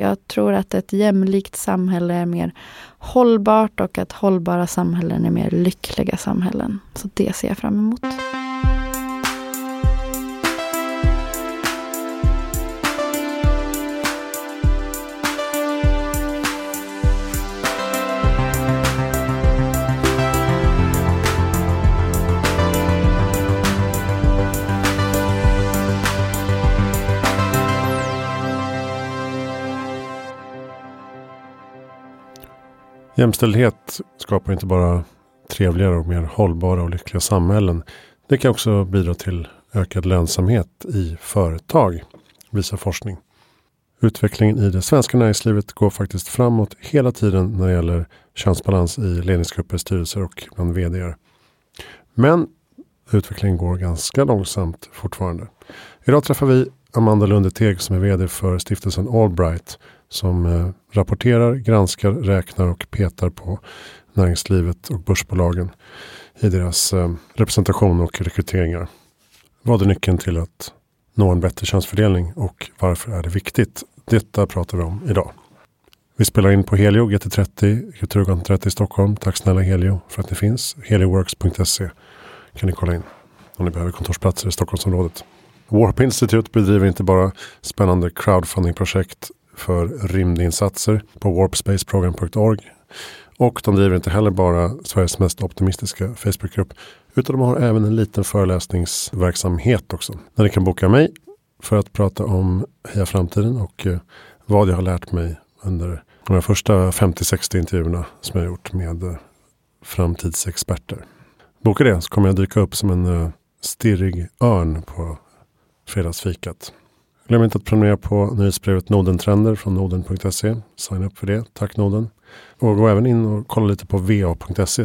Jag tror att ett jämlikt samhälle är mer hållbart och att hållbara samhällen är mer lyckliga samhällen. Så det ser jag fram emot. Jämställdhet skapar inte bara trevligare och mer hållbara och lyckliga samhällen. Det kan också bidra till ökad lönsamhet i företag, visar forskning. Utvecklingen i det svenska näringslivet går faktiskt framåt hela tiden när det gäller könsbalans i ledningsgrupper, styrelser och bland vd. Men utvecklingen går ganska långsamt fortfarande. Idag träffar vi Amanda Lundeteg som är vd för stiftelsen Allbright som eh, rapporterar, granskar, räknar och petar på näringslivet och börsbolagen i deras eh, representation och rekryteringar. Vad är nyckeln till att nå en bättre könsfördelning och varför är det viktigt? Detta pratar vi om idag. Vi spelar in på Helio GT30, Kulturgatan 30 i Stockholm. Tack snälla Helio för att ni finns. Helioworks.se kan ni kolla in om ni behöver kontorsplatser i Stockholmsområdet. Warp Institute bedriver inte bara spännande crowdfundingprojekt för rymdinsatser på warpspaceprogram.org. Och de driver inte heller bara Sveriges mest optimistiska Facebookgrupp utan de har även en liten föreläsningsverksamhet också. Där ni kan boka mig för att prata om Heja Framtiden och eh, vad jag har lärt mig under de första 50-60 intervjuerna som jag har gjort med eh, framtidsexperter. Boka det så kommer jag dyka upp som en eh, stirrig örn på fredagsfikat. Glöm inte att prenumerera på nyhetsbrevet Nodentrender från noden.se. Signa upp för det. Tack Noden. Och gå även in och kolla lite på va.se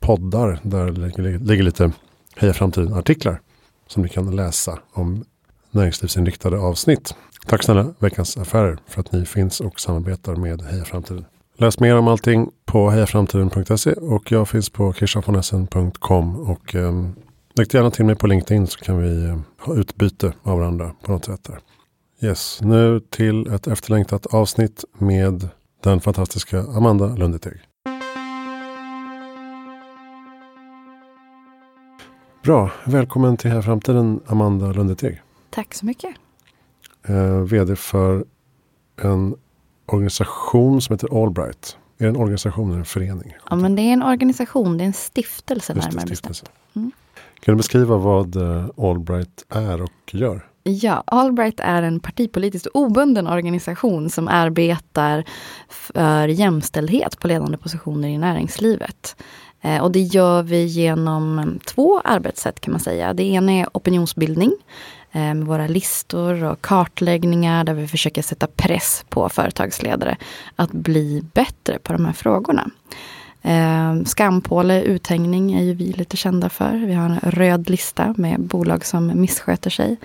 poddar. Där ligger lite Heja Framtiden-artiklar som ni kan läsa om näringslivsinriktade avsnitt. Tack snälla Veckans Affärer för att ni finns och samarbetar med Heja Framtiden. Läs mer om allting på hejaframtiden.se och jag finns på kishafonessen.com. och eh, lägg gärna till mig på LinkedIn så kan vi eh, ha utbyte av varandra på något sätt där. Yes, nu till ett efterlängtat avsnitt med den fantastiska Amanda Lundeteg. Bra, välkommen till Här Framtiden Amanda Lundeteg. Tack så mycket. Eh, vd för en organisation som heter Allbright. Är det en organisation eller en förening? Ja, men det är en organisation, det är en stiftelse Just närmare stiftelse. Mm. Kan du beskriva vad eh, Allbright är och gör? Ja, Allbright är en partipolitiskt obunden organisation som arbetar för jämställdhet på ledande positioner i näringslivet. Eh, och det gör vi genom två arbetssätt kan man säga. Det ena är opinionsbildning eh, med våra listor och kartläggningar där vi försöker sätta press på företagsledare att bli bättre på de här frågorna. Eh, skampåle, uthängning är ju vi lite kända för. Vi har en röd lista med bolag som missköter sig.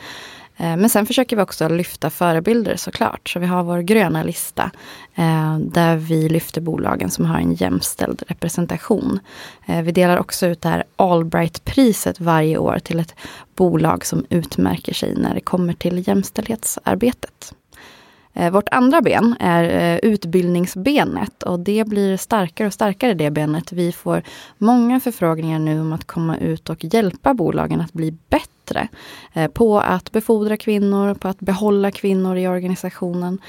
Eh, men sen försöker vi också lyfta förebilder såklart. Så vi har vår gröna lista eh, där vi lyfter bolagen som har en jämställd representation. Eh, vi delar också ut det här Allbright-priset varje år till ett bolag som utmärker sig när det kommer till jämställdhetsarbetet. Eh, vårt andra ben är eh, utbildningsbenet och det blir starkare och starkare det benet. Vi får många förfrågningar nu om att komma ut och hjälpa bolagen att bli bättre eh, på att befordra kvinnor, på att behålla kvinnor i organisationen.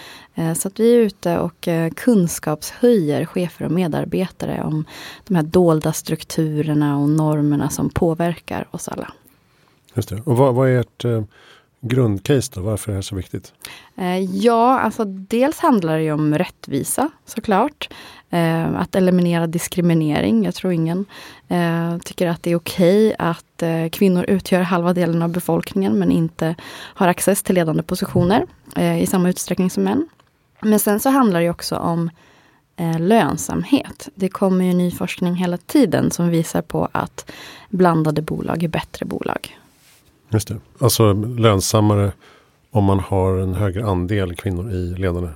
Så att vi är ute och kunskapshöjer chefer och medarbetare om de här dolda strukturerna och normerna som påverkar oss alla. Just det. Och vad, vad är ert grundcase då? Varför är det så viktigt? Eh, ja, alltså dels handlar det ju om rättvisa såklart. Eh, att eliminera diskriminering. Jag tror ingen eh, tycker att det är okej okay att kvinnor utgör halva delen av befolkningen men inte har access till ledande positioner i samma utsträckning som män. Men sen så handlar det också om lönsamhet. Det kommer ju ny forskning hela tiden som visar på att blandade bolag är bättre bolag. Just det. Alltså lönsammare om man har en högre andel kvinnor i ledande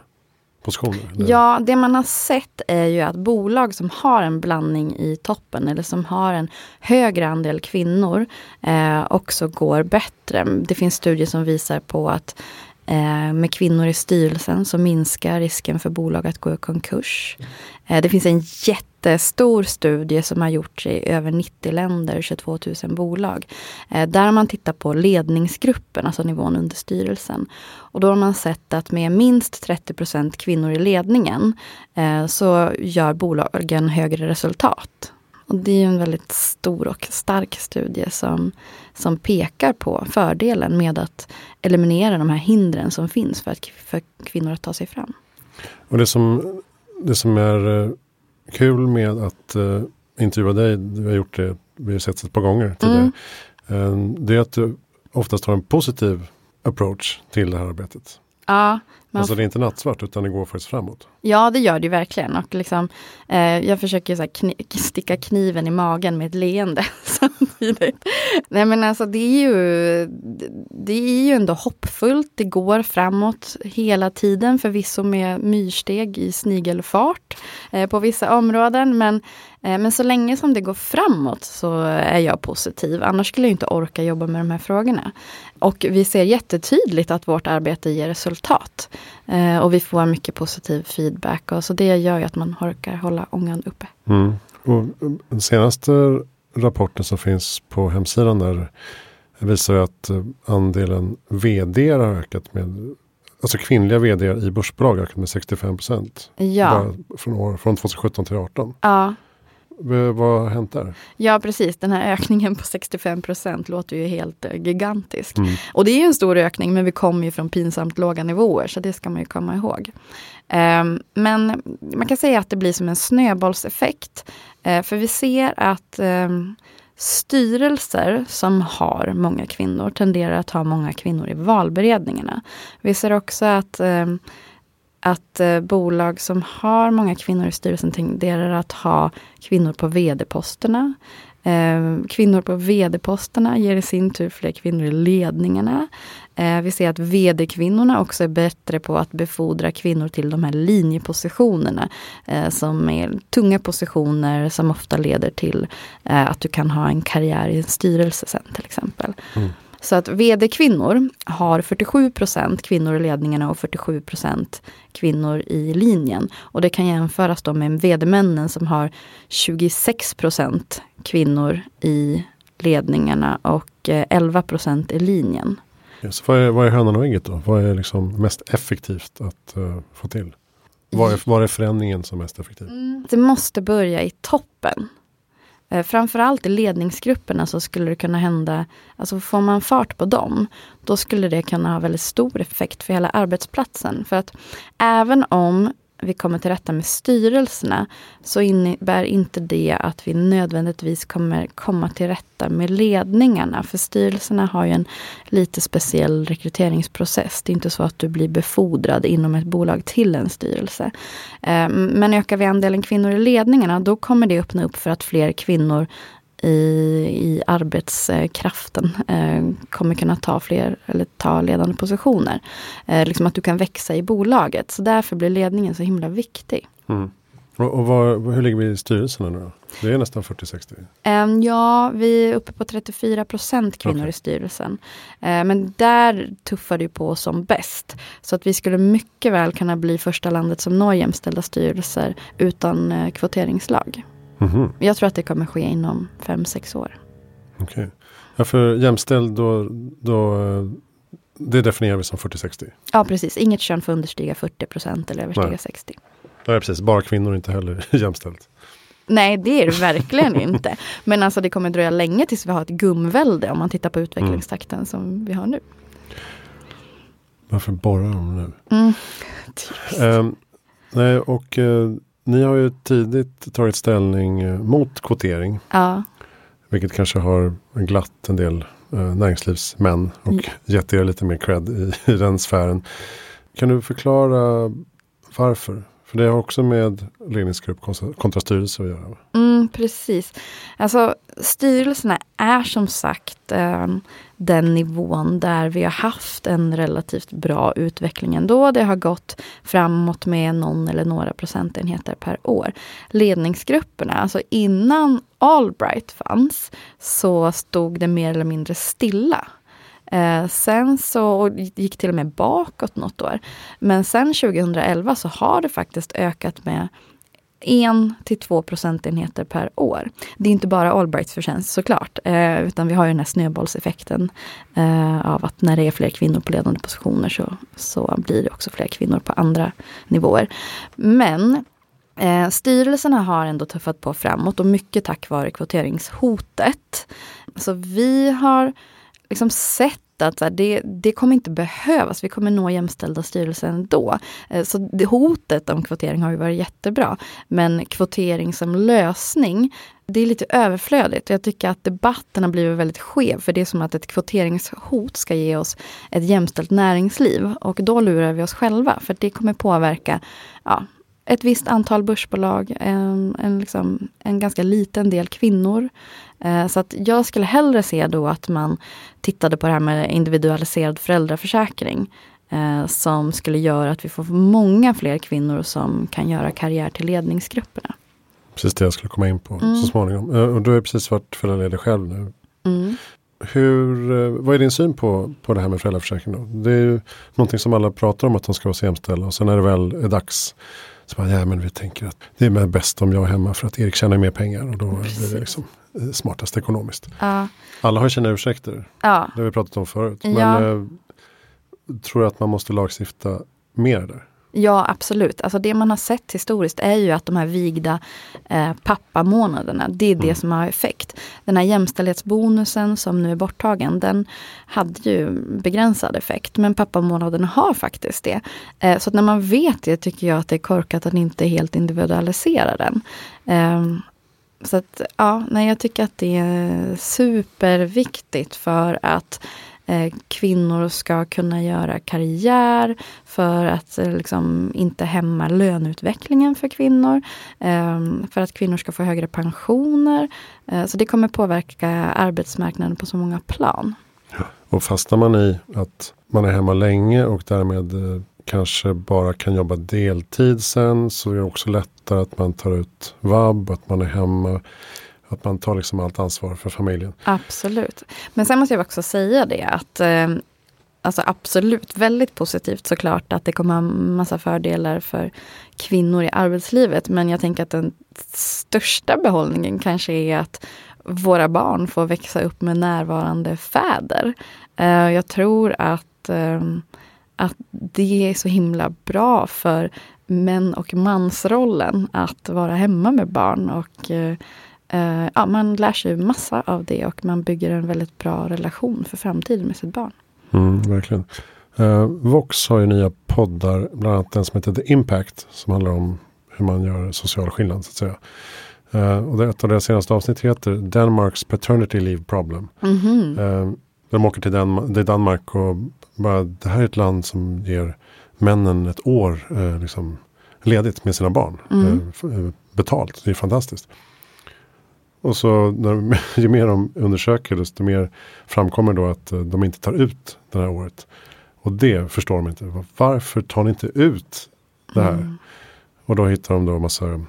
positioner? Ja, det man har sett är ju att bolag som har en blandning i toppen eller som har en högre andel kvinnor eh, också går bättre. Det finns studier som visar på att Eh, med kvinnor i styrelsen så minskar risken för bolag att gå i konkurs. Eh, det finns en jättestor studie som har gjorts i över 90 länder, 22 000 bolag. Eh, där man tittar på ledningsgruppen, alltså nivån under styrelsen. Och då har man sett att med minst 30% kvinnor i ledningen så gör bolagen högre resultat. Och det är en väldigt stor och stark studie som, som pekar på fördelen med att eliminera de här hindren som finns för, att, för kvinnor att ta sig fram. Och det som, det som är eh, kul med att uh, intervjua dig, vi har gjort det, vi har sett ett par gånger tidigare. Mm. Uh, det är att du oftast har en positiv approach till det här arbetet. Ja, man... Alltså det är inte nattsvart utan det går faktiskt framåt. Ja det gör det verkligen. Och liksom, eh, jag försöker så kni sticka kniven i magen med ett leende samtidigt. Nej men alltså det är ju Det är ju ändå hoppfullt. Det går framåt hela tiden. Förvisso med myrsteg i snigelfart eh, på vissa områden. Men Eh, men så länge som det går framåt så är jag positiv. Annars skulle jag inte orka jobba med de här frågorna. Och vi ser jättetydligt att vårt arbete ger resultat. Eh, och vi får mycket positiv feedback. Och så det gör ju att man orkar hålla ångan uppe. Mm. Och den senaste rapporten som finns på hemsidan där visar att andelen vd har ökat med Alltså kvinnliga vd i börsbolag ökat med 65 procent. Ja. Från, från 2017 till 2018. Ja, vad har hänt där? Ja precis, den här ökningen på 65 procent låter ju helt uh, gigantisk. Mm. Och det är en stor ökning men vi kommer ju från pinsamt låga nivåer så det ska man ju komma ihåg. Um, men man kan säga att det blir som en snöbollseffekt. Uh, för vi ser att um, styrelser som har många kvinnor tenderar att ha många kvinnor i valberedningarna. Vi ser också att um, att eh, bolag som har många kvinnor i styrelsen tenderar att ha kvinnor på vd-posterna. Eh, kvinnor på vd-posterna ger i sin tur fler kvinnor i ledningarna. Eh, vi ser att vd-kvinnorna också är bättre på att befordra kvinnor till de här linjepositionerna. Eh, som är tunga positioner som ofta leder till eh, att du kan ha en karriär i en styrelse sen till exempel. Mm. Så att vd-kvinnor har 47% kvinnor i ledningarna och 47% kvinnor i linjen. Och det kan jämföras då med vd-männen som har 26% kvinnor i ledningarna och 11 eh, i linjen. Yes, vad, är, vad är hönan och ägget då? Vad är liksom mest effektivt att uh, få till? Var är, var är förändringen som mest effektiv? Mm. Det måste börja i toppen. Eh, framförallt i ledningsgrupperna så skulle det kunna hända, alltså får man fart på dem, då skulle det kunna ha väldigt stor effekt för hela arbetsplatsen. För att även om vi kommer till rätta med styrelserna så innebär inte det att vi nödvändigtvis kommer komma till rätta med ledningarna. För styrelserna har ju en lite speciell rekryteringsprocess. Det är inte så att du blir befordrad inom ett bolag till en styrelse. Eh, men ökar vi andelen kvinnor i ledningarna då kommer det öppna upp för att fler kvinnor i, i arbetskraften eh, kommer kunna ta fler eller ta ledande positioner. Eh, liksom att du kan växa i bolaget. Så därför blir ledningen så himla viktig. Mm. Och, och var, hur ligger vi i styrelserna nu då? Det är nästan 40-60? Um, ja, vi är uppe på 34 procent kvinnor okay. i styrelsen. Uh, men där tuffar det på som bäst. Så att vi skulle mycket väl kunna bli första landet som når jämställda styrelser utan uh, kvoteringslag. Mm-hmm. Jag tror att det kommer ske inom fem sex år. Okej. Okay. Ja, för jämställd då, då det definierar vi som 40-60? Ja precis, inget kön får understiga 40 procent eller överstiga Nej. 60. Ja precis, bara kvinnor inte heller jämställt. Nej det är det verkligen inte. Men alltså det kommer dröja länge tills vi har ett gumvälde om man tittar på utvecklingstakten mm. som vi har nu. Varför borrar de nu? Mm. Um, nej, och uh, ni har ju tidigt tagit ställning eh, mot kvotering. Ja. Vilket kanske har glatt en del eh, näringslivsmän och mm. gett er lite mer cred i, i den sfären. Kan du förklara varför? För det har också med ledningsgrupp kontra styrelse att göra. Mm, precis. Alltså styrelserna är som sagt eh, den nivån där vi har haft en relativt bra utveckling ändå. Det har gått framåt med någon eller några procentenheter per år. Ledningsgrupperna, alltså innan Allbright fanns, så stod det mer eller mindre stilla. Eh, sen så gick till och med bakåt något år. Men sen 2011 så har det faktiskt ökat med en till två procentenheter per år. Det är inte bara Allbrights förtjänst såklart, eh, utan vi har ju den här snöbollseffekten eh, av att när det är fler kvinnor på ledande positioner så, så blir det också fler kvinnor på andra nivåer. Men eh, styrelserna har ändå tuffat på framåt och mycket tack vare kvoteringshotet. Så vi har liksom sett att det, det kommer inte behövas. Vi kommer nå jämställda styrelser ändå. Eh, så det, hotet om kvotering har ju varit jättebra. Men kvotering som lösning, det är lite överflödigt. Jag tycker att debatten har blivit väldigt skev. För det är som att ett kvoteringshot ska ge oss ett jämställt näringsliv. Och då lurar vi oss själva. För det kommer påverka ja, ett visst antal börsbolag, en, en, liksom, en ganska liten del kvinnor. Eh, så att jag skulle hellre se då att man tittade på det här med individualiserad föräldraförsäkring. Eh, som skulle göra att vi får många fler kvinnor som kan göra karriär till ledningsgrupperna. Precis det jag skulle komma in på mm. så småningom. Eh, och du har precis varit föräldraledig själv nu. Mm. Hur, vad är din syn på, på det här med föräldraförsäkring? Då? Det är ju någonting som alla pratar om att de ska vara så jämställda och sen när det väl är dags så bara, ja men vi tänker att det är bäst om jag är hemma för att Erik tjänar mer pengar och då Precis. är det liksom eh, smartast ekonomiskt. Ja. Alla har sina ursäkter. Ja. Det har vi pratat om förut. Men ja. eh, tror att man måste lagstifta mer där? Ja, absolut. Alltså det man har sett historiskt är ju att de här vigda eh, pappamånaderna, det är det mm. som har effekt. Den här jämställdhetsbonusen som nu är borttagen, den hade ju begränsad effekt. Men pappamånaden har faktiskt det. Eh, så när man vet det tycker jag att det är korkat att inte helt individualisera den. Eh, så att, ja, nej, jag tycker att det är superviktigt för att Eh, kvinnor ska kunna göra karriär för att eh, liksom, inte hämma löneutvecklingen för kvinnor. Ehm, för att kvinnor ska få högre pensioner. Eh, så det kommer påverka arbetsmarknaden på så många plan. Och fastnar man i att man är hemma länge och därmed kanske bara kan jobba deltid sen så är det också lättare att man tar ut vab, att man är hemma att man tar liksom allt ansvar för familjen. Absolut. Men sen måste jag också säga det att eh, Alltså absolut, väldigt positivt såklart att det kommer ha massa fördelar för kvinnor i arbetslivet. Men jag tänker att den största behållningen kanske är att våra barn får växa upp med närvarande fäder. Eh, jag tror att, eh, att det är så himla bra för män och mansrollen att vara hemma med barn. och eh, Uh, ja, man lär sig massa av det och man bygger en väldigt bra relation för framtiden med sitt barn. Mm, verkligen. Uh, Vox har ju nya poddar, bland annat den som heter The Impact, som handlar om hur man gör social skillnad. Så att säga. Uh, och det, ett av deras senaste avsnitt heter Denmarks Paternity Leave Problem. Mm -hmm. de åker till Dan Danmark och bara, det här är ett land som ger männen ett år liksom, ledigt med sina barn. Mm. betalt, det är fantastiskt. Och så när, ju mer de undersöker desto mer framkommer då att eh, de inte tar ut det här året. Och det förstår de inte. Varför tar ni inte ut det här? Mm. Och då hittar de då massa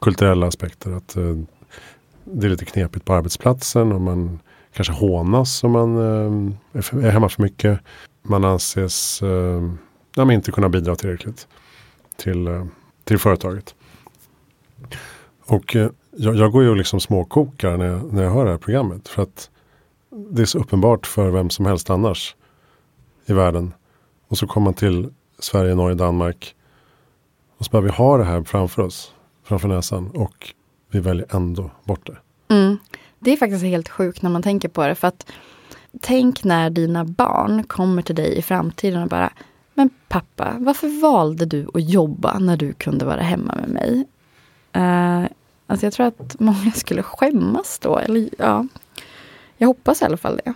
kulturella aspekter. Att uh, det är lite knepigt på arbetsplatsen och man kanske hånas om man uh, är, är, hemma för mycket. Man anses uh, ja, inte kunna bidra tillräckligt till, till företaget. Och eh, jag, jag går ju liksom småkokar när jag, när jag hör det här programmet. För att det är så uppenbart för vem som helst annars i världen. Och så kommer man till Sverige, Norge, Danmark. Och så bara vi har det här framför oss, framför näsan. Och vi väljer ändå bort det. Mm. Det är faktiskt helt sjukt när man tänker på det. För att tänk när dina barn kommer till dig i framtiden och bara Men pappa, varför valde du att jobba när du kunde vara hemma med mig? Uh, Alltså jag tror att många skulle skämmas då. Eller, ja, jag hoppas i alla fall det.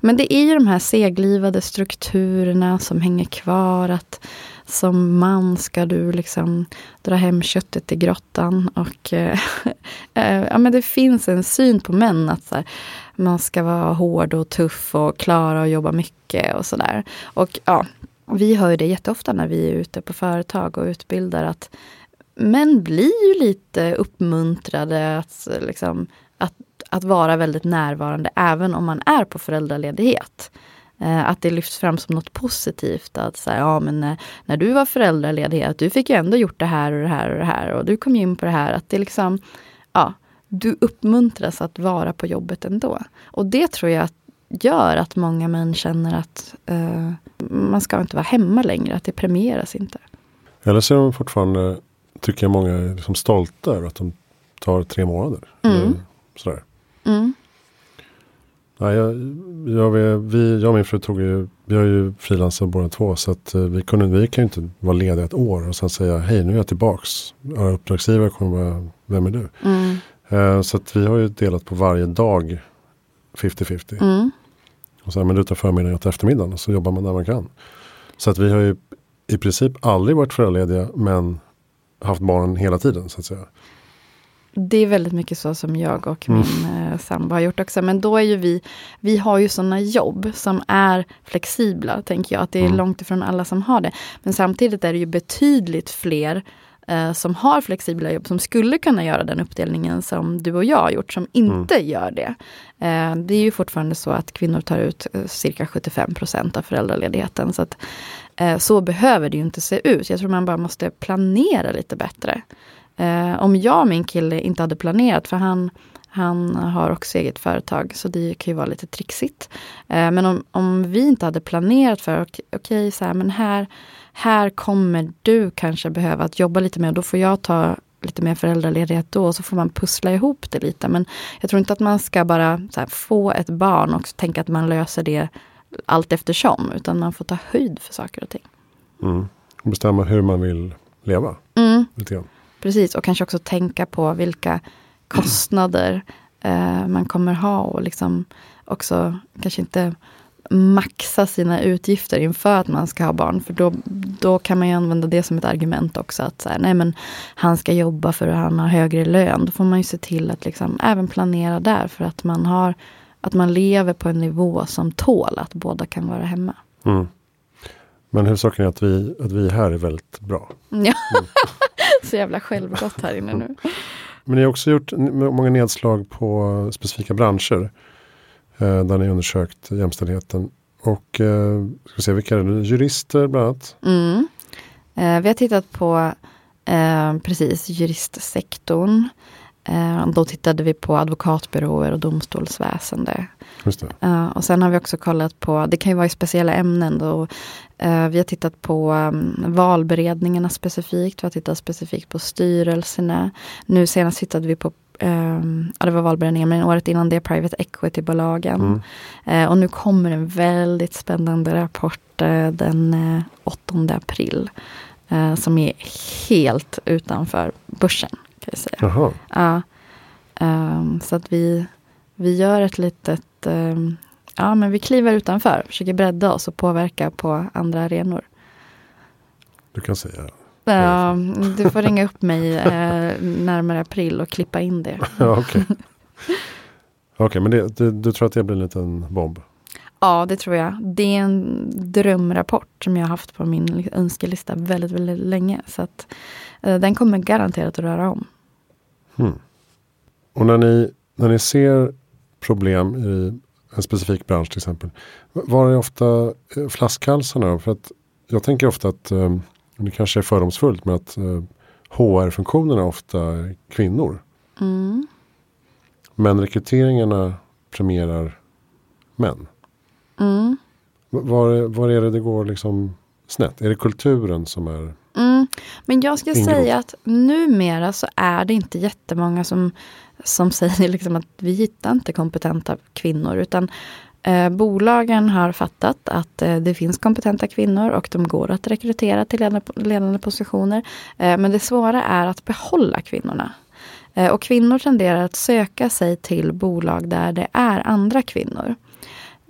Men det är ju de här seglivade strukturerna som hänger kvar. Att som man ska du liksom dra hem köttet till grottan. Och eh, ja, men Det finns en syn på män att så här, man ska vara hård och tuff och klara och jobba mycket och sådär. Och ja, vi hör det jätteofta när vi är ute på företag och utbildar att män blir ju lite uppmuntrade att, liksom, att, att vara väldigt närvarande även om man är på föräldraledighet. Eh, att det lyfts fram som något positivt. Att så här, ja, men när, när du var föräldraledig, att du fick ju ändå gjort det här och det här och det här. Och du kom in på det här. Att det liksom, ja, du uppmuntras att vara på jobbet ändå. Och det tror jag gör att många män känner att uh, man ska inte vara hemma längre, att det premieras inte. Eller så är de fortfarande, tycker jag många är liksom stolta över att de tar tre månader. Mm. Sådär. Mm. Ja, jag, jag, vi, jag och min fru tog ju, vi har ju frilansat båda två. Så att eh, vi, kunde, vi kan ju inte vara lediga ett år och sen säga hej nu är jag tillbaks. Uppdragsgivare kommer vara, vem är du? Mm. Eh, så att vi har ju delat på varje dag 50-50. Mm. Och sen men du tar förmiddagen och eftermiddagen och så jobbar man när man kan. Så att vi har ju i princip aldrig varit föräldralediga men haft barnen hela tiden så att säga. Det är väldigt mycket så som jag och min mm. Sambo har gjort också. Men då är ju vi, vi har ju sådana jobb som är flexibla, tänker jag. Att det är mm. långt ifrån alla som har det. Men samtidigt är det ju betydligt fler eh, som har flexibla jobb som skulle kunna göra den uppdelningen som du och jag har gjort, som inte mm. gör det. Eh, det är ju fortfarande så att kvinnor tar ut eh, cirka 75% av föräldraledigheten. Så, att, Eh, så behöver det ju inte se ut. Jag tror man bara måste planera lite bättre. Eh, om jag och min kille inte hade planerat, för han, han har också eget företag, så det kan ju vara lite trixigt. Eh, men om, om vi inte hade planerat för, okej, okay, så här, men här, här kommer du kanske behöva att jobba lite mer, då får jag ta lite mer föräldraledighet då, och så får man pussla ihop det lite. Men jag tror inte att man ska bara här, få ett barn och tänka att man löser det allt eftersom, utan man får ta höjd för saker och ting. Mm. Bestämma hur man vill leva. Mm. Precis, och kanske också tänka på vilka kostnader eh, man kommer ha och liksom också kanske inte maxa sina utgifter inför att man ska ha barn. För då, då kan man ju använda det som ett argument också. Att så här, nej men han ska jobba för att han har högre lön. Då får man ju se till att liksom även planera där för att man har att man lever på en nivå som tål att båda kan vara hemma. Mm. Men huvudsaken är att vi, att vi här är väldigt bra. Ja. Mm. Så jävla självgott här inne nu. Men ni har också gjort många nedslag på specifika branscher. Eh, där ni undersökt jämställdheten. Och eh, ska se, vilka är det? Jurister bland annat? Mm. Eh, vi har tittat på eh, precis juristsektorn. Eh, då tittade vi på advokatbyråer och domstolsväsende. Just uh, och sen har vi också kollat på, det kan ju vara i speciella ämnen då. Uh, vi har tittat på um, valberedningarna specifikt. Vi har tittat specifikt på styrelserna. Nu senast tittade vi på Um, ja, det var valberedningen, men året innan det private equity-bolagen. Mm. Uh, och nu kommer en väldigt spännande rapport uh, den uh, 8 april. som är helt utanför börsen. Kan jag säga. Ja, um, så att vi, vi gör ett litet, um, ja men vi kliver utanför, försöker bredda oss och påverka på andra arenor. Du kan säga Ja, du får ringa upp mig eh, närmare april och klippa in det. ja, Okej, okay. okay, men det, du, du tror att det blir en liten bomb? Ja, det tror jag. Det är en drömrapport som jag har haft på min önskelista väldigt, väldigt länge. Så att, eh, den kommer garanterat att röra om. Hmm. Och när ni, när ni ser problem i en specifik bransch till exempel. Var är ofta eh, flaskhalsarna? För att jag tänker ofta att eh, det kanske är fördomsfullt men att eh, HR-funktionerna ofta är kvinnor. Mm. Men rekryteringarna premierar män. Mm. Var, var är det det går liksom snett? Är det kulturen som är mm. Men jag ska ingrott? säga att numera så är det inte jättemånga som, som säger liksom att vi hittar inte kompetenta kvinnor. Utan Eh, bolagen har fattat att eh, det finns kompetenta kvinnor och de går att rekrytera till ledande, ledande positioner. Eh, men det svåra är att behålla kvinnorna. Eh, och kvinnor tenderar att söka sig till bolag där det är andra kvinnor.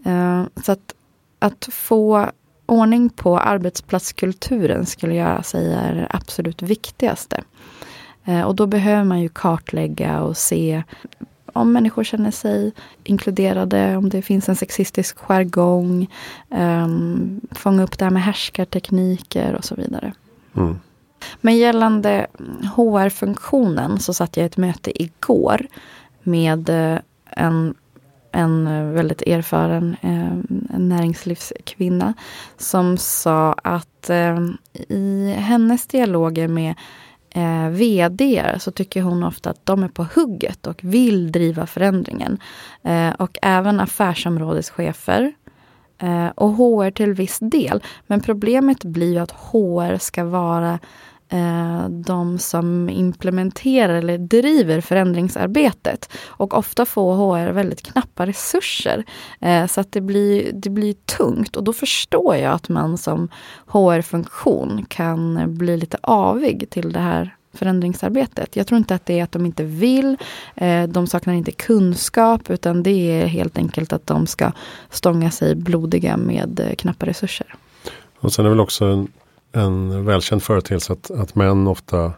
Eh, så att, att få ordning på arbetsplatskulturen skulle jag säga är det absolut viktigaste. Eh, och då behöver man ju kartlägga och se om människor känner sig inkluderade, om det finns en sexistisk jargong, um, fånga upp det här med härskartekniker och så vidare. Mm. Men gällande HR-funktionen så satt jag i ett möte igår med eh, en en eh, väldigt erfaren eh, näringslivskvinna som sa att eh, i hennes dialoger med eh, vd så tycker hon ofta att de är på hugget och vill driva förändringen. Eh, och även affärsområdeschefer eh, och HR till viss del. Men problemet blir ju att HR ska vara Eh, de som implementerar eller driver förändringsarbetet. Och ofta får HR väldigt knappa resurser. Eh, så att det blir, det blir tungt och då förstår jag att man som HR-funktion kan bli lite avig till det här förändringsarbetet. Jag tror inte att det är att de inte vill, eh, de saknar inte kunskap, utan det är helt enkelt att de ska stånga sig blodiga med knappa resurser. Och sen är det väl också en, en välkänd företeelse att, att män ofta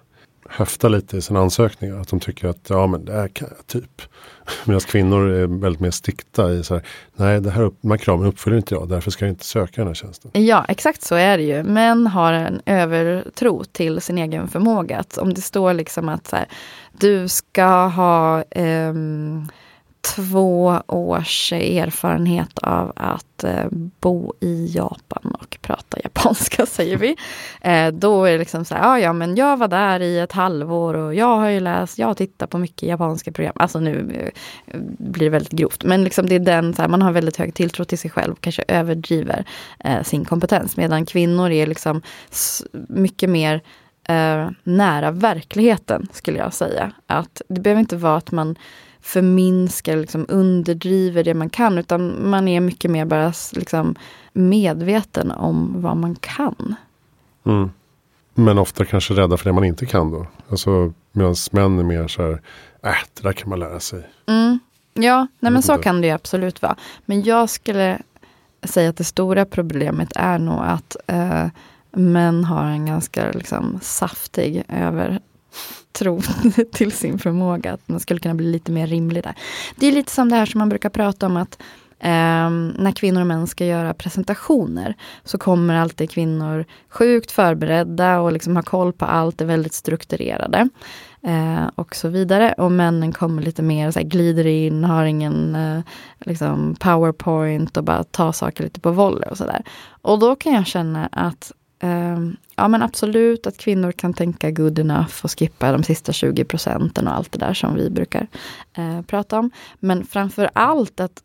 höftar lite i sina ansökningar. Att de tycker att ja men det här kan jag typ. Medan kvinnor är väldigt mer stikta i så här, nej det här, de här kraven uppfyller inte jag, därför ska jag inte söka den här tjänsten. Ja, exakt så är det ju. Män har en övertro till sin egen förmåga. Att om det står liksom att så här, du ska ha um, två års erfarenhet av att eh, bo i Japan och prata japanska, säger vi. Eh, då är det liksom så här, ja, ja, men jag var där i ett halvår och jag har ju läst, jag har tittat på mycket japanska program. Alltså nu eh, blir det väldigt grovt, men liksom det är den, så här, man har väldigt hög tilltro till sig själv, kanske överdriver eh, sin kompetens. Medan kvinnor är liksom mycket mer eh, nära verkligheten, skulle jag säga. Att det behöver inte vara att man förminskar, liksom underdriver det man kan, utan man är mycket mer bara liksom medveten om vad man kan. Mm. Men ofta kanske rädda för det man inte kan då. Alltså medan män är mer så här, äh, det där kan man lära sig. Mm. Ja, nej men så kan det absolut vara. Men jag skulle säga att det stora problemet är nog att eh, män har en ganska liksom, saftig över tro till sin förmåga. Att man skulle kunna bli lite mer rimlig där. Det är lite som det här som man brukar prata om att eh, när kvinnor och män ska göra presentationer så kommer alltid kvinnor sjukt förberedda och liksom har koll på allt, är väldigt strukturerade. Eh, och så vidare. Och männen kommer lite mer så här, glider in, har ingen eh, liksom powerpoint och bara tar saker lite på volley och sådär. Och då kan jag känna att Um, ja men absolut att kvinnor kan tänka good enough och skippa de sista 20 procenten och allt det där som vi brukar uh, prata om. Men framför allt att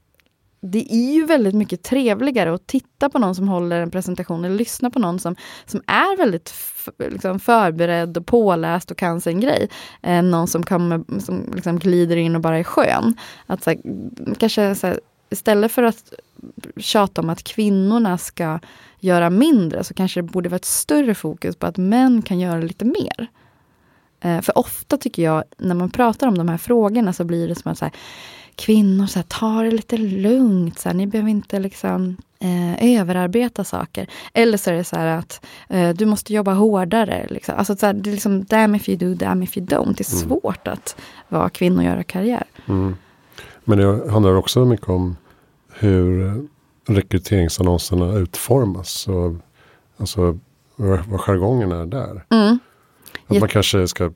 det är ju väldigt mycket trevligare att titta på någon som håller en presentation eller lyssna på någon som, som är väldigt liksom, förberedd och påläst och kan sin grej. Än någon som, kommer, som liksom glider in och bara är skön. Att, så här, kanske så här, istället för att tjata om att kvinnorna ska göra mindre så kanske det borde vara ett större fokus på att män kan göra lite mer. Eh, för ofta tycker jag, när man pratar om de här frågorna så blir det som att så här, kvinnor, så här, ta det lite lugnt, så här, ni behöver inte liksom eh, överarbeta saker. Eller så är det så här att eh, du måste jobba hårdare. Liksom. Alltså, så det är liksom damn if you do, damn if you don't. Det är mm. svårt att vara kvinna och göra karriär. Mm. Men det handlar också mycket om hur rekryteringsannonserna utformas. Och, alltså vad jargongen är där. Mm. Att man kanske ska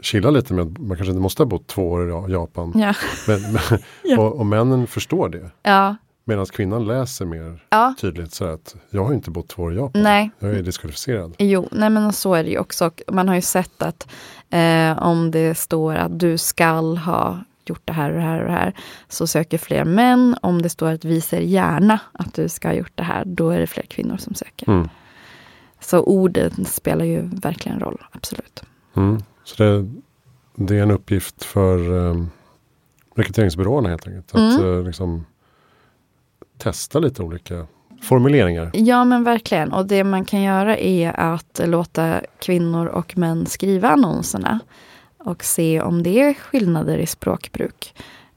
chilla lite med man kanske inte måste ha bott två år i Japan. Ja. Men, men, och, och, männen förstår det. Ja. Medan kvinnan läser mer ja. tydligt så att jag har inte bott två år i Japan. Nej. Jag är diskvalificerad. Jo, nej men så är det ju också. Man har ju sett att eh, om det står att du skall ha gjort det här och det här och det här, så söker fler män. Om det står att vi ser gärna att du ska ha gjort det här, då är det fler kvinnor som söker. Mm. Så orden spelar ju verkligen roll, absolut. Mm. Så det, det, är en uppgift för um, rekryteringsbyråerna helt enkelt. Att mm. uh, liksom, testa lite olika formuleringar. Ja men verkligen. Och det man kan göra är att låta kvinnor och män skriva annonserna och se om det är skillnader i språkbruk.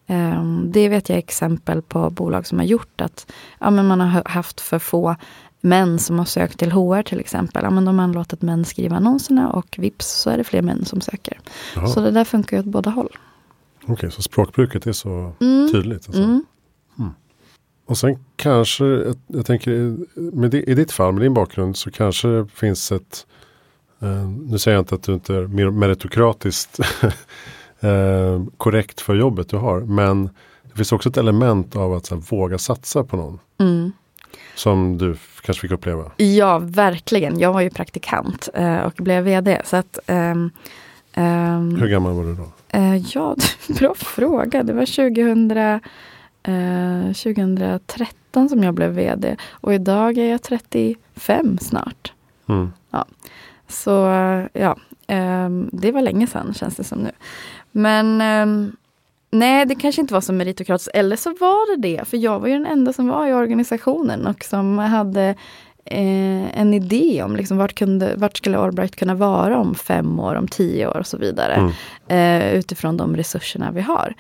Um, det vet jag exempel på bolag som har gjort att ja, men man har haft för få män som har sökt till HR till exempel. Ja, men de har låtit män skriva annonserna och vips så är det fler män som söker. Jaha. Så det där funkar ju åt båda håll. Okej, okay, så språkbruket är så mm. tydligt? Alltså. Mm. Mm. Och sen kanske, jag, jag tänker, med det, i ditt fall, med din bakgrund, så kanske det finns ett nu säger jag inte att du inte är meritokratiskt uh, korrekt för jobbet du har. Men det finns också ett element av att här, våga satsa på någon. Mm. Som du kanske fick uppleva. Ja, verkligen. Jag var ju praktikant eh, och blev vd. Så att, ehm, ehm, Hur gammal var du då? eh, ja, bra fråga. Det var 2000, eh, 2013 som jag blev vd. Och idag är jag 35 snart. Mm. Så ja, ehm, det var länge sedan känns det som nu. Men ehm, nej, det kanske inte var så meritokratiskt. Eller så var det det. För jag var ju den enda som var i organisationen och som hade eh, en idé om liksom, vart, kunde, vart skulle Allbright kunna vara om fem år, om tio år och så vidare. Mm. Eh, utifrån de resurserna vi har.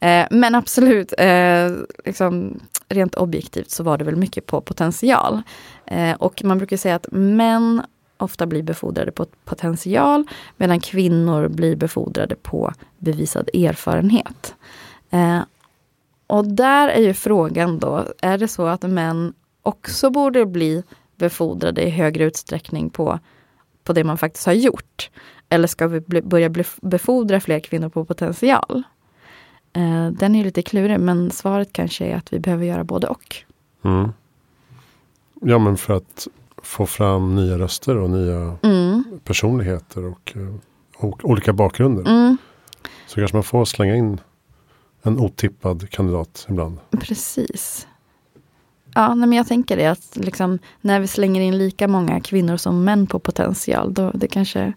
Eh, men absolut, eh, liksom, rent objektivt så var det väl mycket på potential. Eh, och man brukar säga att män ofta blir befordrade på potential medan kvinnor blir befordrade på bevisad erfarenhet. Eh, och där är ju frågan då, är det så att män också borde bli befordrade i högre utsträckning på, på det man faktiskt har gjort? Eller ska vi bli, börja bli, befordra fler kvinnor på potential? Eh, den är ju lite klurig, men svaret kanske är att vi behöver göra både och. Mm. Ja men för att få fram nya röster och nya Mm, personligheter och, eh, och olika bakgrunder. mm, Så kanske man får slänga in en otippad kandidat ibland. precis. Ja, nej, men jag tänker det att liksom, när vi slänger in lika många kvinnor som män på potential, då det kanske,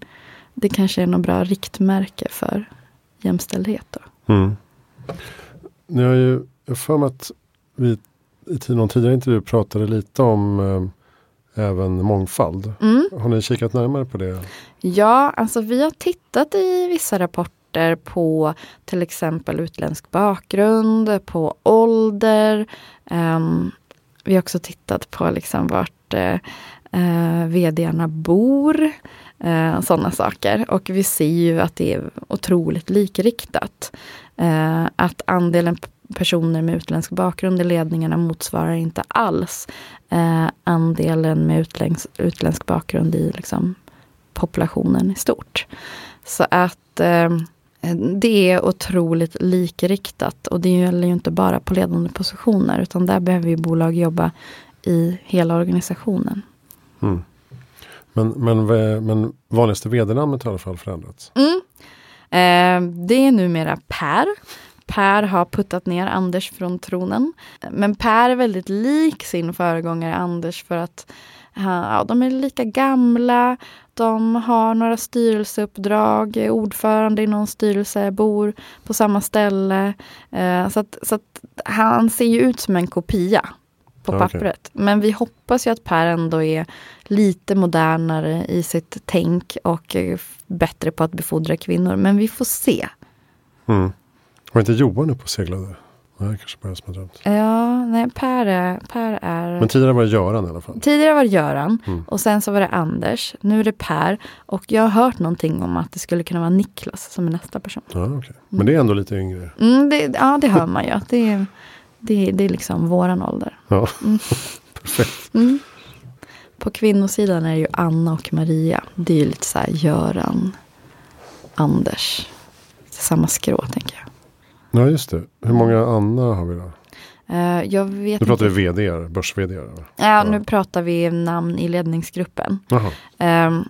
det kanske är något bra riktmärke för jämställdhet. Då. Mm. Ni har ju jag för mig att vi i någon tidigare intervju pratade lite om eh, även mångfald. Mm. Har ni kikat närmare på det? Ja, alltså vi har tittat i vissa rapporter på till exempel utländsk bakgrund, på ålder. Ehm, vi har också tittat på liksom vart eh, vdarna bor. Eh, Sådana saker. Och vi ser ju att det är otroligt likriktat. Eh, att andelen personer med utländsk bakgrund i ledningarna motsvarar inte alls eh, andelen med utländsk, utländsk bakgrund i liksom, populationen i stort. Så att eh, det är otroligt likriktat och det gäller ju inte bara på ledande positioner utan där behöver ju bolag jobba i hela organisationen. Mm. Men, men, ve- men vanligaste vd-namnet har i alla fall förändrats. Mm. Eh, det är numera Per. Per har puttat ner Anders från tronen. Men Per är väldigt lik sin föregångare Anders för att eh, ja, de är lika gamla. De har några styrelseuppdrag, är ordförande i någon styrelse, bor på samma ställe. Eh, så att, så att han ser ju ut som en kopia på okej. pappret. Men vi hoppas ju att Per ändå är lite modernare i sitt tänk och eh, bättre på att befordra kvinnor. Men vi får se. Mm. Var inte Johan uppe och seglade? Nej, kanske bara jag som har drömt. Ja, nej, Per är... Per är Men tidigare var det Göran i alla fall. Tidigare var det Göran Mm. och sen så var det Anders. Nu är det Per. Och jag har hört någonting om att det skulle kunna vara Niklas som är nästa person. Ja, okej. Men det är ändå lite yngre. Mm, det, ja, det hör man ju. Det är, det, det är liksom våran ålder. Ja, Mm. perfekt. Mm. På kvinnosidan är det ju Anna och Maria. Det är ju lite så här Göran, Anders. Samma skrå tänker jag. Ja, just det. Hur många Anna har vi då? Eh, jag vet Nu pratar inte. vi vd, börs vd. Ja, nu pratar vi namn i ledningsgruppen. Ehm,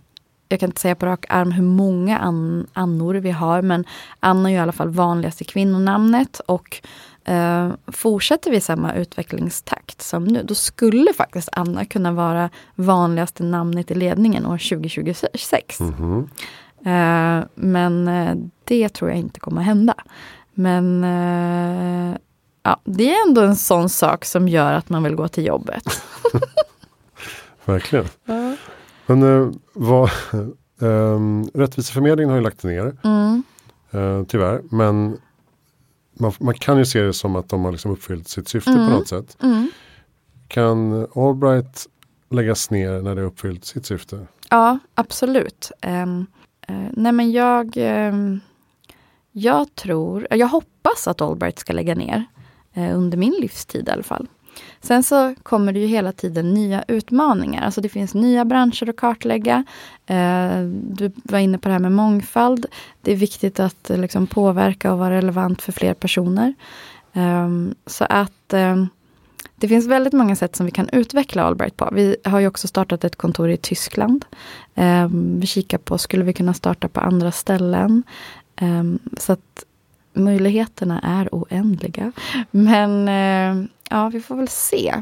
jag kan inte säga på rak arm hur många an, annor vi har, men Anna är ju i alla fall vanligaste kvinnonamnet. Och eh, fortsätter vi samma utvecklingstakt som nu, då skulle faktiskt Anna kunna vara vanligaste namnet i ledningen år 2026. Mhm. Eh, men eh, det tror jag inte kommer hända. Men eh, ja, det är ändå en sån sak som gör att man vill gå till jobbet. Verkligen. Men eh, vad, ehm, Rättviseförmedlingen har ju lagt ner. Mm. Eh, tyvärr. Men man, man kan ju se det som att de har liksom uppfyllt sitt syfte Mm. på något sätt. Mm. Kan Allbright läggas ner när det har uppfyllt sitt syfte? Ja, absolut. Um, nej men jag, ehm, jag tror, jag hoppas att Allbright ska lägga ner. eh, under min livstid i alla fall. Sen så kommer det ju hela tiden nya utmaningar. Alltså det finns nya branscher att kartlägga. Eh, du var inne på det här med mångfald. Det är viktigt att eh, liksom påverka och vara relevant för fler personer. Ehm, så att ehm, det finns väldigt många sätt som vi kan utveckla Allbright på. Vi har ju också startat ett kontor i Tyskland. Ehm, vi kikar på, skulle vi kunna starta på andra ställen? Ehm, så att möjligheterna är oändliga. Men uh, ja, vi får väl se.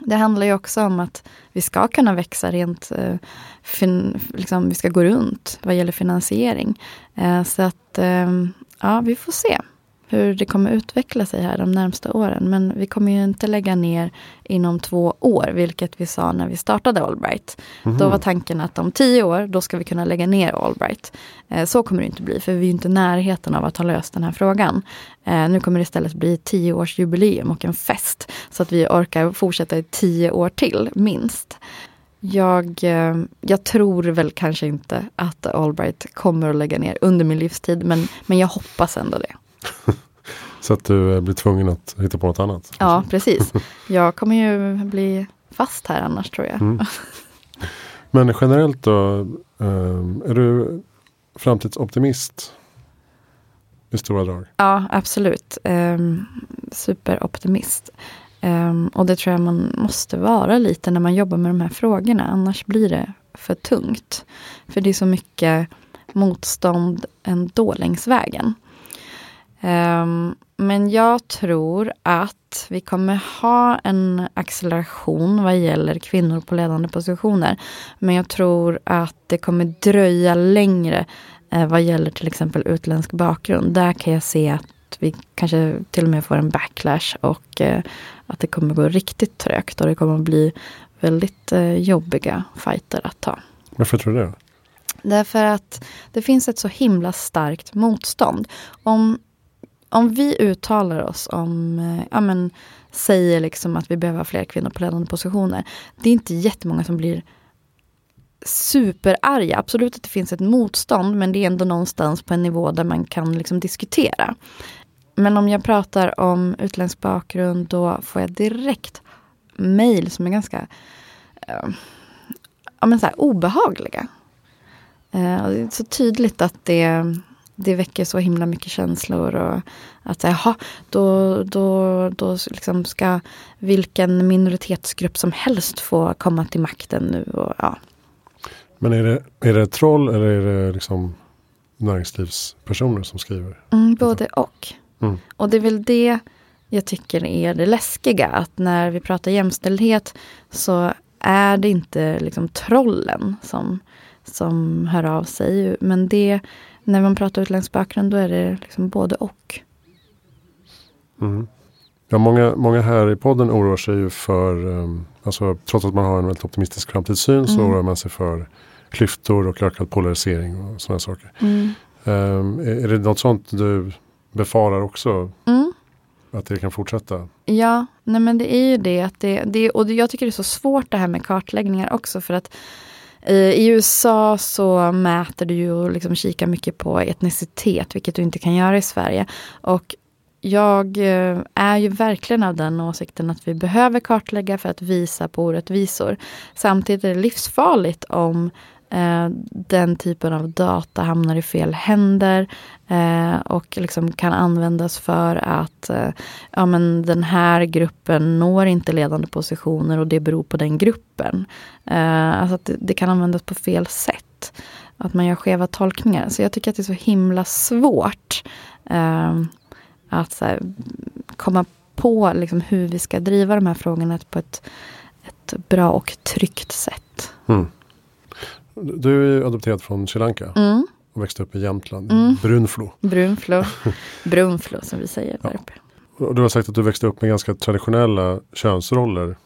Det handlar ju också om att vi ska kunna växa rent, uh, fin, liksom, vi ska gå runt vad gäller finansiering. Uh, så att, uh, ja, vi får se hur det kommer utveckla sig här de närmsta åren. Men vi kommer ju inte lägga ner inom två år, vilket vi sa när vi startade Allbright. Mm. Då var tanken att om tio år, då ska vi kunna lägga ner Allbright. Eh, så kommer det inte bli, för vi är inte i närheten av att ha löst den här frågan. Eh, nu kommer det istället bli tio års jubileum och en fest. Så att vi orkar fortsätta i tio år till, minst. Jag, eh, jag tror väl kanske inte att Allbright kommer att lägga ner under min livstid, men, men jag hoppas ändå det. Så att du blir tvungen att hitta på något annat? Ja, precis. Jag kommer ju bli fast här annars tror jag. Mm. Men generellt då, ehm, är du framtidsoptimist? I stora drag? Ja, absolut. Um, superoptimist. Um, och det tror jag man måste vara lite när man jobbar med de här frågorna. Annars blir det för tungt. För det är så mycket motstånd ändå längs vägen. Um, men jag tror att vi kommer ha en acceleration vad gäller kvinnor på ledande positioner. Men jag tror att det kommer dröja längre eh, vad gäller till exempel utländsk bakgrund. Där kan jag se att vi kanske till och med får en backlash och eh, att det kommer gå riktigt trögt och det kommer bli väldigt eh, jobbiga fighter att ta. Varför tror du det? Därför att det finns ett så himla starkt motstånd. Om om vi uttalar oss om, eh, ja men, säger liksom att vi behöver fler kvinnor på ledande positioner. Det är inte jättemånga som blir superarga. Absolut att det finns ett motstånd, men det är ändå någonstans på en nivå där man kan liksom diskutera. Men om jag pratar om utländsk bakgrund, då får jag direkt mejl som är ganska eh, ja, men så här, obehagliga. Uh, det är så tydligt att det det väcker så himla mycket känslor. Och att jaha, då, då, då liksom ska vilken minoritetsgrupp som helst få komma till makten nu. Och, ja. Men är det, är det troll eller är det liksom näringslivspersoner som skriver? Mm, både och. Mm. Och det är väl det jag tycker är det läskiga. Att när vi pratar jämställdhet så är det inte liksom trollen som, som hör av sig. Men det när man pratar utländsk bakgrund då är det liksom både och. Mm. Ja, många, många här i podden oroar sig ju för, um, alltså, trots att man har en väldigt optimistisk framtidssyn mm. så oroar man sig för klyftor och ökad polarisering och sådana saker. Mm. Um, är, är, det något sånt du befarar också? Mm. Att det kan fortsätta? Ja, nej men det är ju det. Att det, det och jag tycker det är så svårt det här med kartläggningar också. För att i USA så mäter du ju och liksom kikar mycket på etnicitet, vilket du inte kan göra i Sverige. Och jag eh, är ju verkligen av den åsikten att vi behöver kartlägga för att visa på orättvisor. Samtidigt är det livsfarligt om eh, den typen av data hamnar i fel händer eh, och liksom kan användas för att eh, ja, men den här gruppen når inte ledande positioner och det beror på den gruppen. Eh, alltså att det, det, kan användas på fel sätt. Att man gör skeva tolkningar. Så jag tycker att det är så himla svårt eh, att här, komma på liksom, hur vi ska driva de här frågorna på ett, ett bra och tryggt sätt. Mm. Du är adopterad från Sri Lanka. Mm. Och växte upp i Jämtland, mm. Brunflo. Brunflo. Brunflo som vi säger där uppe. Och du har sagt att du växte upp med ganska traditionella könsroller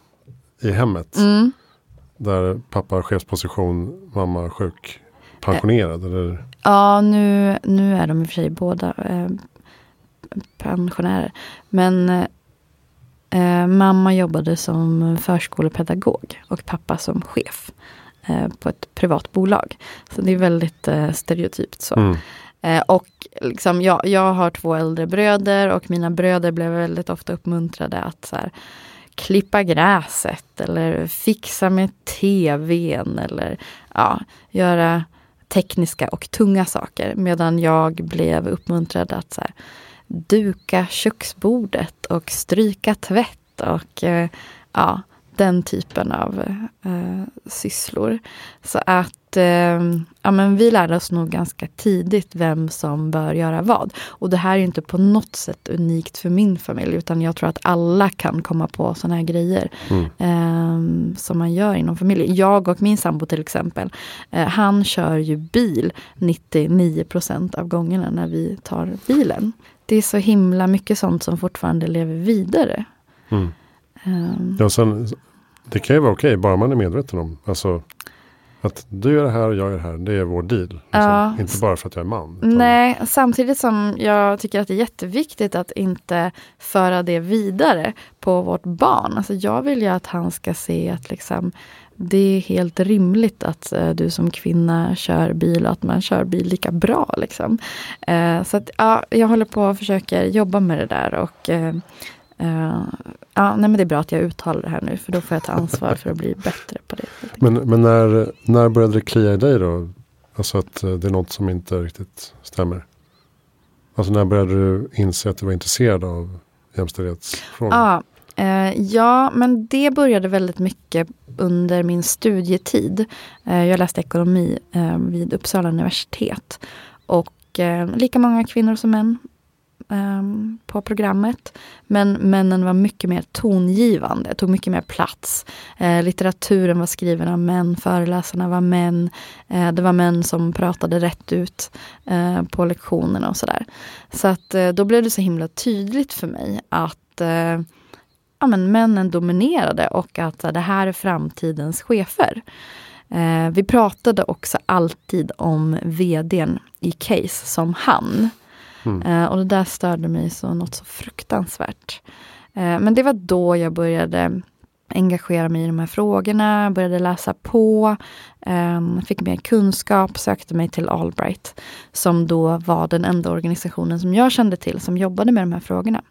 i hemmet. Mm. Där pappa har chefsposition, mamma sjuk, pensionerad? Eller? Ja, nu, nu är de i och för sig båda eh, pensionärer. Men eh, mamma jobbade som förskolepedagog och pappa som chef. Eh, på ett privat bolag. Så det är väldigt eh, stereotypt så. Mm. Eh, och liksom, jag, jag har två äldre bröder och mina bröder blev väldigt ofta uppmuntrade att så här, klippa gräset eller fixa med tvn eller ja, göra tekniska och tunga saker. Medan jag blev uppmuntrad att så här, duka köksbordet och stryka tvätt och ja, den typen av eh, sysslor. Så att eh, ja, men vi lärde oss nog ganska tidigt vem som bör göra vad. Och det här är inte på något sätt unikt för min familj utan jag tror att alla kan komma på sådana här grejer mm. eh, som man gör inom familjen. Jag och min sambo till exempel, eh, han kör ju bil 99% av gångerna när vi tar bilen. Det är så himla mycket sånt som fortfarande lever vidare. Mm. Um, ja, sen, det kan ju vara okej, okay, bara man är medveten om. Alltså, att du gör det här och jag gör det här, det är vår deal. Liksom. Ja. Inte bara för att jag är man. Utan... Nej, samtidigt som jag tycker att det är jätteviktigt att inte föra det vidare på vårt barn. Alltså jag vill ju att han ska se att liksom, det är helt rimligt att uh, du som kvinna kör bil och att man kör bil lika bra. Liksom. Uh, så att, ja, jag håller på och försöker jobba med det där. och uh, Uh, ja, nej men det är bra att jag uttalar det här nu för då får jag ta ansvar för att bli bättre på det. Men, men när, när började det klia i dig då? Alltså att eh, det är något som inte riktigt stämmer. Alltså när började du inse att du var intresserad av jämställdhetsfrågor? Ja, uh, ja, men det började väldigt mycket under min studietid. Uh, jag läste ekonomi vid Uppsala universitet. Och lika många kvinnor som män um, på programmet. Men männen var mycket mer tongivande, tog mycket mer plats. Uh, litteraturen var skriven av män, föreläsarna var män. Uh, det var män som pratade rätt ut uh, på lektionerna och sådär. Så att då blev det så himla tydligt för mig att ja, men männen dominerade och att det här är framtidens chefer. Eh, vi pratade också alltid om vdn i case som han. Mm. Eh, och det där störde mig så något så fruktansvärt. Eh, men det var då jag började engagera mig i de här frågorna, började läsa på, ehm, fick mer kunskap, sökte mig till Albright, som då var den enda organisationen som jag kände till som jobbade med de här frågorna.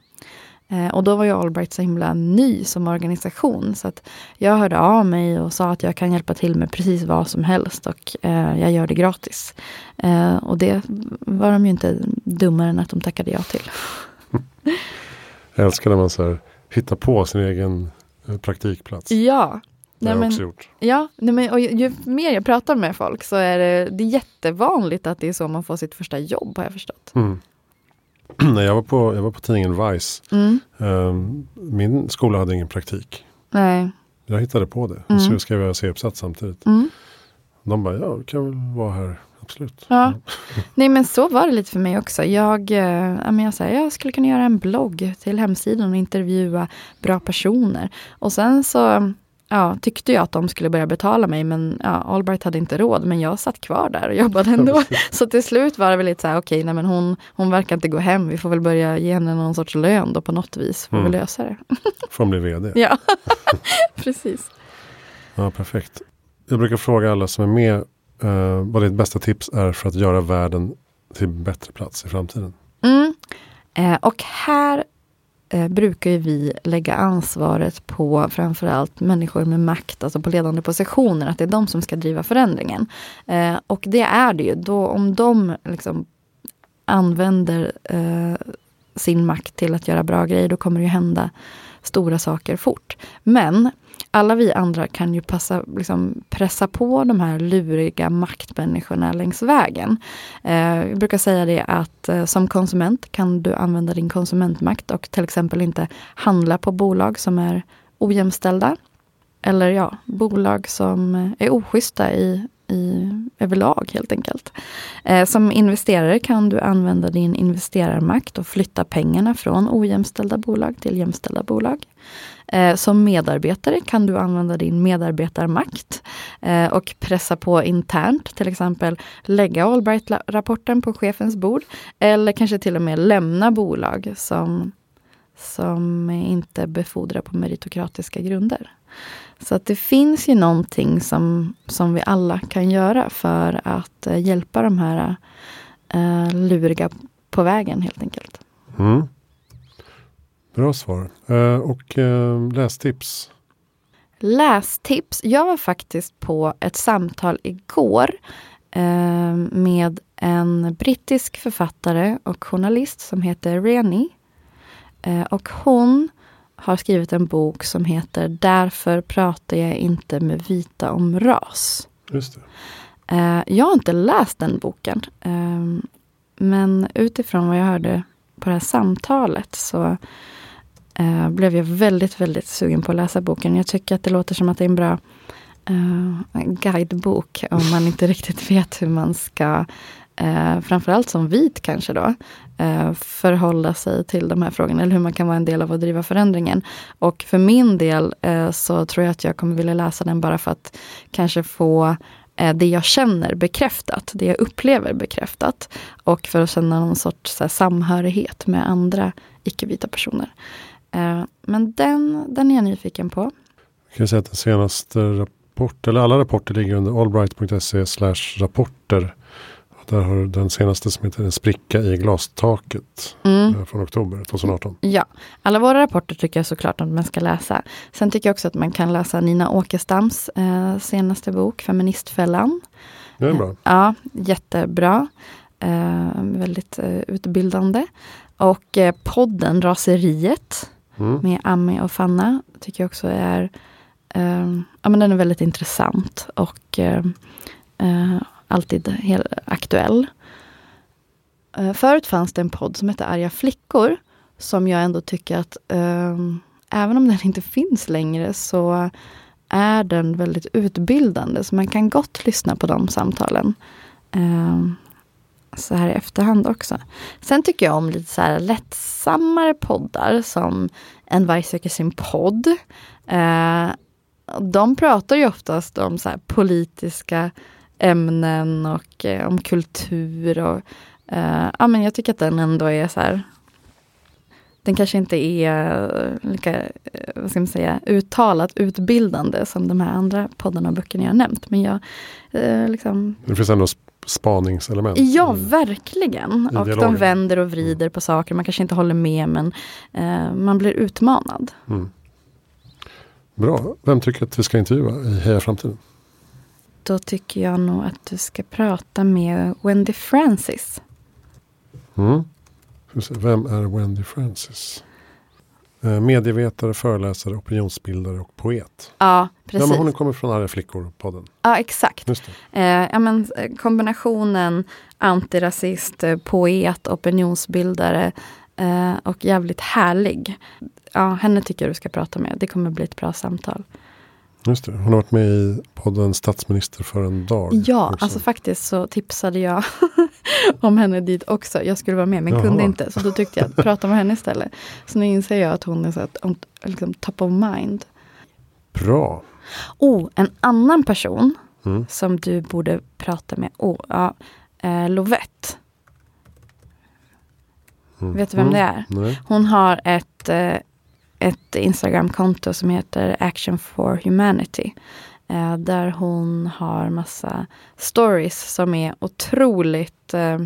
Eh, och då var ju Allbright så himla ny som organisation. Så att jag hörde av mig och sa att jag kan hjälpa till med precis vad som helst och eh, jag gör det gratis. Eh, och det var de ju inte dummare än att de tackade ja till. jag älskar när man så här, hittar på sin egen eh, praktikplats. Ja. Det har jag också gjort. Ja, nej men, och ju, ju, mer jag pratar med folk så är det, det är jättevanligt att det är så man får sitt första jobb har jag förstått. Mm. när jag var på, jag var på tidningen Vice. Mm. Um, min skola hade ingen praktik. Nej. Jag hittade på det. Mm. Så skrev jag C-uppsats samtidigt. Mm. De bara, ja, kan väl vara här. Absolut. Ja. Nej men så var det lite för mig också. Jag, äh, jag, här, jag skulle kunna göra en blogg till hemsidan och intervjua bra personer. Och sen så ja, tyckte jag att de skulle börja betala mig men ja, Albright hade inte råd. Men jag satt kvar där och jobbade ändå. så till slut var det väl lite så här, okej, okay, hon, hon verkar inte gå hem. Vi får väl börja ge henne någon sorts lön då på något vis. Får mm. vi lösa det. får hon bli vd? ja, precis. Ja, perfekt. Jag brukar fråga alla som är med uh, vad ditt bästa tips är för att göra världen till en bättre plats i framtiden. Mm. Eh, och här eh, brukar ju vi lägga ansvaret på framförallt människor med makt, alltså på ledande positioner, att det är de som ska driva förändringen. Eh, och det är det ju. Då, om de liksom använder eh, sin makt till att göra bra grejer, då kommer det ju hända stora saker fort. Men alla vi andra kan ju passa, liksom, pressa på de här luriga maktmänniskorna längs vägen. Eh, jag brukar säga det att eh, som konsument kan du använda din konsumentmakt och till exempel inte handla på bolag som är ojämställda. Eller ja, bolag som eh, är oschyssta i, i, överlag helt enkelt. Eh, som investerare kan du använda din investerarmakt och flytta pengarna från ojämställda bolag till jämställda bolag. Eh, som medarbetare kan du använda din medarbetarmakt eh, och pressa på internt, till exempel lägga Allbright-rapporten på chefens bord eller kanske till och med lämna bolag som, som inte befordrar på meritokratiska grunder. Så att det finns ju någonting som, som vi alla kan göra för att eh, hjälpa de här uh, luriga på vägen helt enkelt. Mm. Bra svar. Uh, och uh, lästips? Lästips? Jag var faktiskt på ett samtal igår eh, med en brittisk författare och journalist som heter Reni. Eh, och hon har skrivit en bok som heter Därför pratar jag inte med vita om ras. Just det. Eh, jag har inte läst den boken. Eh, men utifrån vad jag hörde på det här samtalet så eh, blev jag väldigt, väldigt sugen på att läsa boken. Jag tycker att det låter som att det är en bra uh, guidebok om man inte riktigt vet hur man ska, eh, framförallt som vit kanske då, eh, förhålla sig till de här frågorna. Eller hur man kan vara en del av att driva förändringen. Och för min del eh, så tror jag att jag kommer vilja läsa den bara för att kanske få eh, det jag känner bekräftat, det jag upplever bekräftat. Och för att känna någon sorts så här, samhörighet med andra icke-vita personer. Eh, men den, den är jag nyfiken på. Jag kan säga att den senaste rapporten, eller alla rapporter ligger under allbright.se slash rapporter. Där har du den senaste som heter En spricka i glastaket mm. Eh, från oktober 2018. Ja, alla våra rapporter tycker jag såklart att man ska läsa. Sen tycker jag också att man kan läsa Nina Åkestams eh, senaste bok Feministfällan. Det är bra. Eh, ja, jättebra. Eh, väldigt eh, utbildande. Och eh, podden Raseriet mm. med Ami och Fanna tycker jag också är ja, men den är väldigt intressant och alltid helt aktuell. Eh, förut fanns det en podd som hette Arga flickor. Som jag ändå tycker att um, även om den inte finns längre så är den väldigt utbildande. Så man kan gott lyssna på de samtalen. Um, så här i efterhand också. Sen tycker jag om lite så här lättsammare poddar som En varg söker sin podd. Uh, de pratar ju oftast om så politiska ämnen och eh, om kultur. Och, eh, ja, men jag tycker att den ändå är så här den kanske inte är eh, lika eh, vad ska man säga, uttalat utbildande som de här andra poddarna och böckerna jag nämnt. Men jag, eh, liksom... Det finns ändå spaningselement. Ja, verkligen. Och de vänder och vrider på saker. Man kanske inte håller med men eh, man blir utmanad. Mm. Bra. Vem tycker att vi ska intervjua i Heja Framtiden? Då tycker jag nog att du ska prata med Wendy Francis. Mm. Vem är Wendy Francis? Eh, medievetare, föreläsare, opinionsbildare och poet. Ja, precis. Ja, men hon kommer från Arga flickor-podden. Ja, exakt. Eh, ja, men, eh, kombinationen antirasist, eh, poet, opinionsbildare eh, och jävligt härlig ja, henne tycker jag du ska prata med. Det kommer bli ett bra samtal. Just det. Hon har varit med i podden Statsminister för en dag. Ja, också. alltså faktiskt så tipsade jag om henne dit också. Jag skulle vara med men Jaha. kunde inte. Så då tyckte jag att prata med henne istället. Så nu inser jag att hon är så att, liksom, top of mind. Bra. Oh, en annan person mm. som du borde prata med. Oh, ja, eh, Lovette. Mm. Vet du vem det är? Nej. Hon har ett eh, ett Instagramkonto som heter Action for Humanity. Eh, där hon har massa stories som är otroligt eh,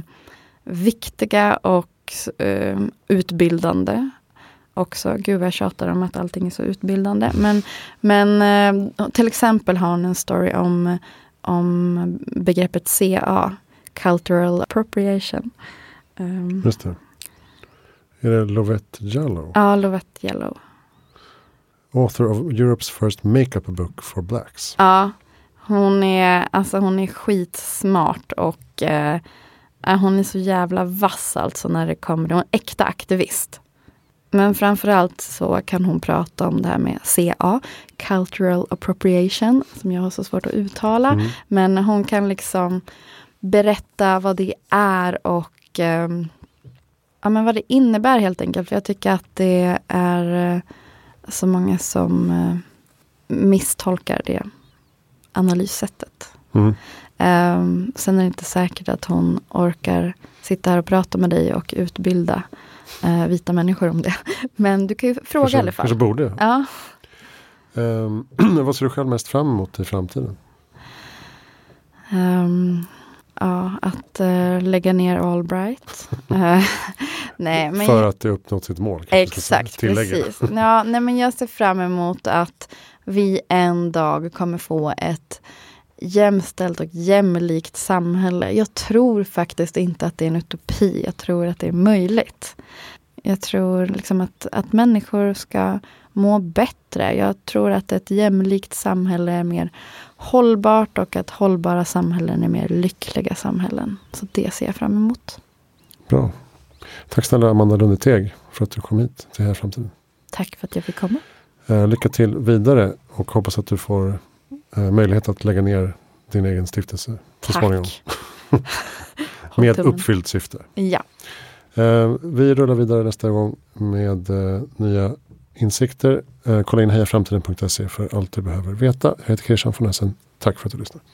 viktiga och eh, utbildande. Också, gud vad jag tjatar om att allting är så utbildande. Men, men eh, till exempel har hon en story om, om begreppet CA, Cultural Appropriation. Um, Just det. Är det Lovette Jallow? Ja, Lovette Jallow. Author of Europe's first makeup book for blacks. Ja, hon är, alltså hon är skitsmart och eh, hon är så jävla vass alltså när det kommer, hon är en äkta aktivist. Men framförallt så kan hon prata om det här med CA, Cultural Appropriation, som jag har så svårt att uttala. Mm. Men hon kan liksom berätta vad det är och eh, ja, men vad det innebär helt enkelt. För jag tycker att det är eh, så många som eh, misstolkar det analyssättet. Mm. Um, sen är det inte säkert att hon orkar sitta här och prata med dig och utbilda uh, vita människor om det. Men du kan ju fråga kanske, i alla fall. Kanske borde. Ja. Um, vad ser du själv mest fram emot i framtiden? Um, Ja, att uh, lägga ner Allbright. uh, nej, men För att det uppnått sitt mål? Exakt, precis. Ja, nej, men jag ser fram emot att vi en dag kommer få ett jämställt och jämlikt samhälle. Jag tror faktiskt inte att det är en utopi. Jag tror att det är möjligt. Jag tror liksom att, att människor ska må bättre. Jag tror att ett jämlikt samhälle är mer hållbart och att hållbara samhällen är mer lyckliga samhällen. Så det ser jag fram emot. Bra. Tack snälla Amanda Lundeteg för att du kom hit till Heja Framtiden. Tack för att jag fick komma. Eh, lycka till vidare och hoppas att du får eh, möjlighet att lägga ner din egen stiftelse så småningom. Med uppfyllt syfte. Ja. Eh, vi rullar vidare nästa gång med nya insikter. Eh, kolla in hejaframtiden.se för allt du behöver veta. Jag heter Christian von Essen. Tack för att du lyssnade.